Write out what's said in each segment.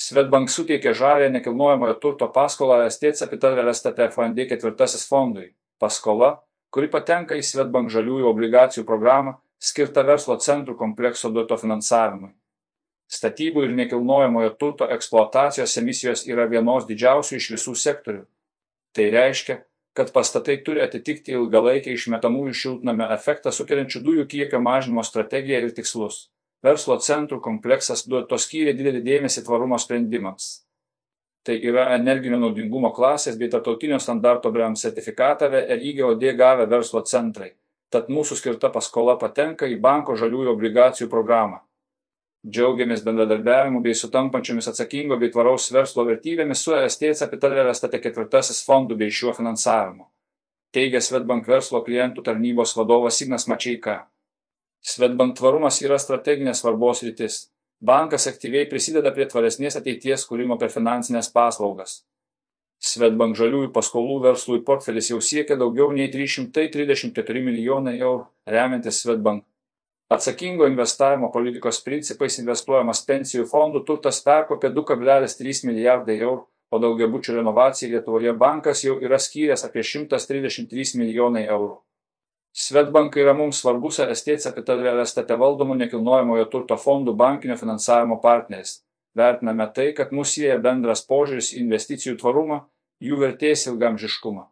Svetbank suteikė žalę nekilnojamojo turto paskolą Estates Capital RSTT FND ketvirtasis fondui. Paskola, kuri patenka į Svetbank žaliųjų obligacijų programą, skirta verslo centrų komplekso duoto finansavimui. Statybų ir nekilnojamojo turto eksploatacijos emisijos yra vienos didžiausių iš visų sektorių. Tai reiškia, kad pastatai turi atitikti ilgalaikę išmetamųjų šiltnamio efektą sukeliančių dujų kiekio mažinimo strategiją ir tikslus. Verslo centrų kompleksas duoto skyrė didelį dėmesį tvarumo sprendimams. Tai yra energinio naudingumo klasės bei tarptautinio standarto BREM sertifikatą RIGOD gavę verslo centrai. Tad mūsų skirta paskola patenka į banko žaliųjų obligacijų programą. Džiaugiamės bendradarbiavimu bei sutampančiomis atsakingo bei tvaraus verslo vertybėmis su ST Capital Restate ketvirtasis fondų bei šiuo finansavimu. Teigia Svetbank verslo klientų tarnybos vadovas Signas Mačiaika. Svetbank tvarumas yra strateginės svarbos rytis. Bankas aktyviai prisideda prie tvaresnės ateities kūrimo per finansinės paslaugas. Svetbank žaliųjų paskolų verslui portfelis jau siekia daugiau nei 334 milijonai eurų, remiantis Svetbank atsakingo investavimo politikos principais investuojamas pensijų fondų turtas perkopė 2,3 milijardai eurų, o daugiabučių renovacijai Lietuvoje bankas jau yra skyręs apie 133 milijonai eurų. Svetbank yra mums svarbus RST Capital RSTT valdomų nekilnojamojo turto fondų bankinio finansavimo partneris. Vertiname tai, kad mūsų sieja bendras požiūris į investicijų tvarumą, jų vertės ilgamžiškumą.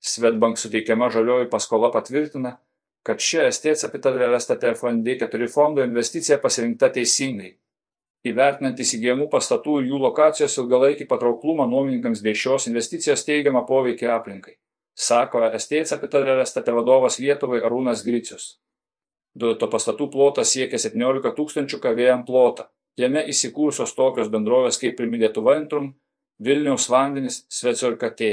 Svetbank suteikiama žalioji paskola patvirtina, kad ši ST Capital Real Estate FND 4 fondo investicija pasirinkta teisingai. Įvertinant įsigijamų pastatų ir jų lokacijos ilgalaikį patrauklumą nuomininkams bei šios investicijos teigiamą poveikį aplinkai, sako ST Capital Estate vadovas Lietuvai Arūnas Gricius. Duoto pastatų plotas siekia 17 tūkstančių kavėjam plotą. Jame įsikūrusios tokios bendrovės kaip Primi Lietuva Intrum, Vilniaus vandenis, Sveco ir Katė.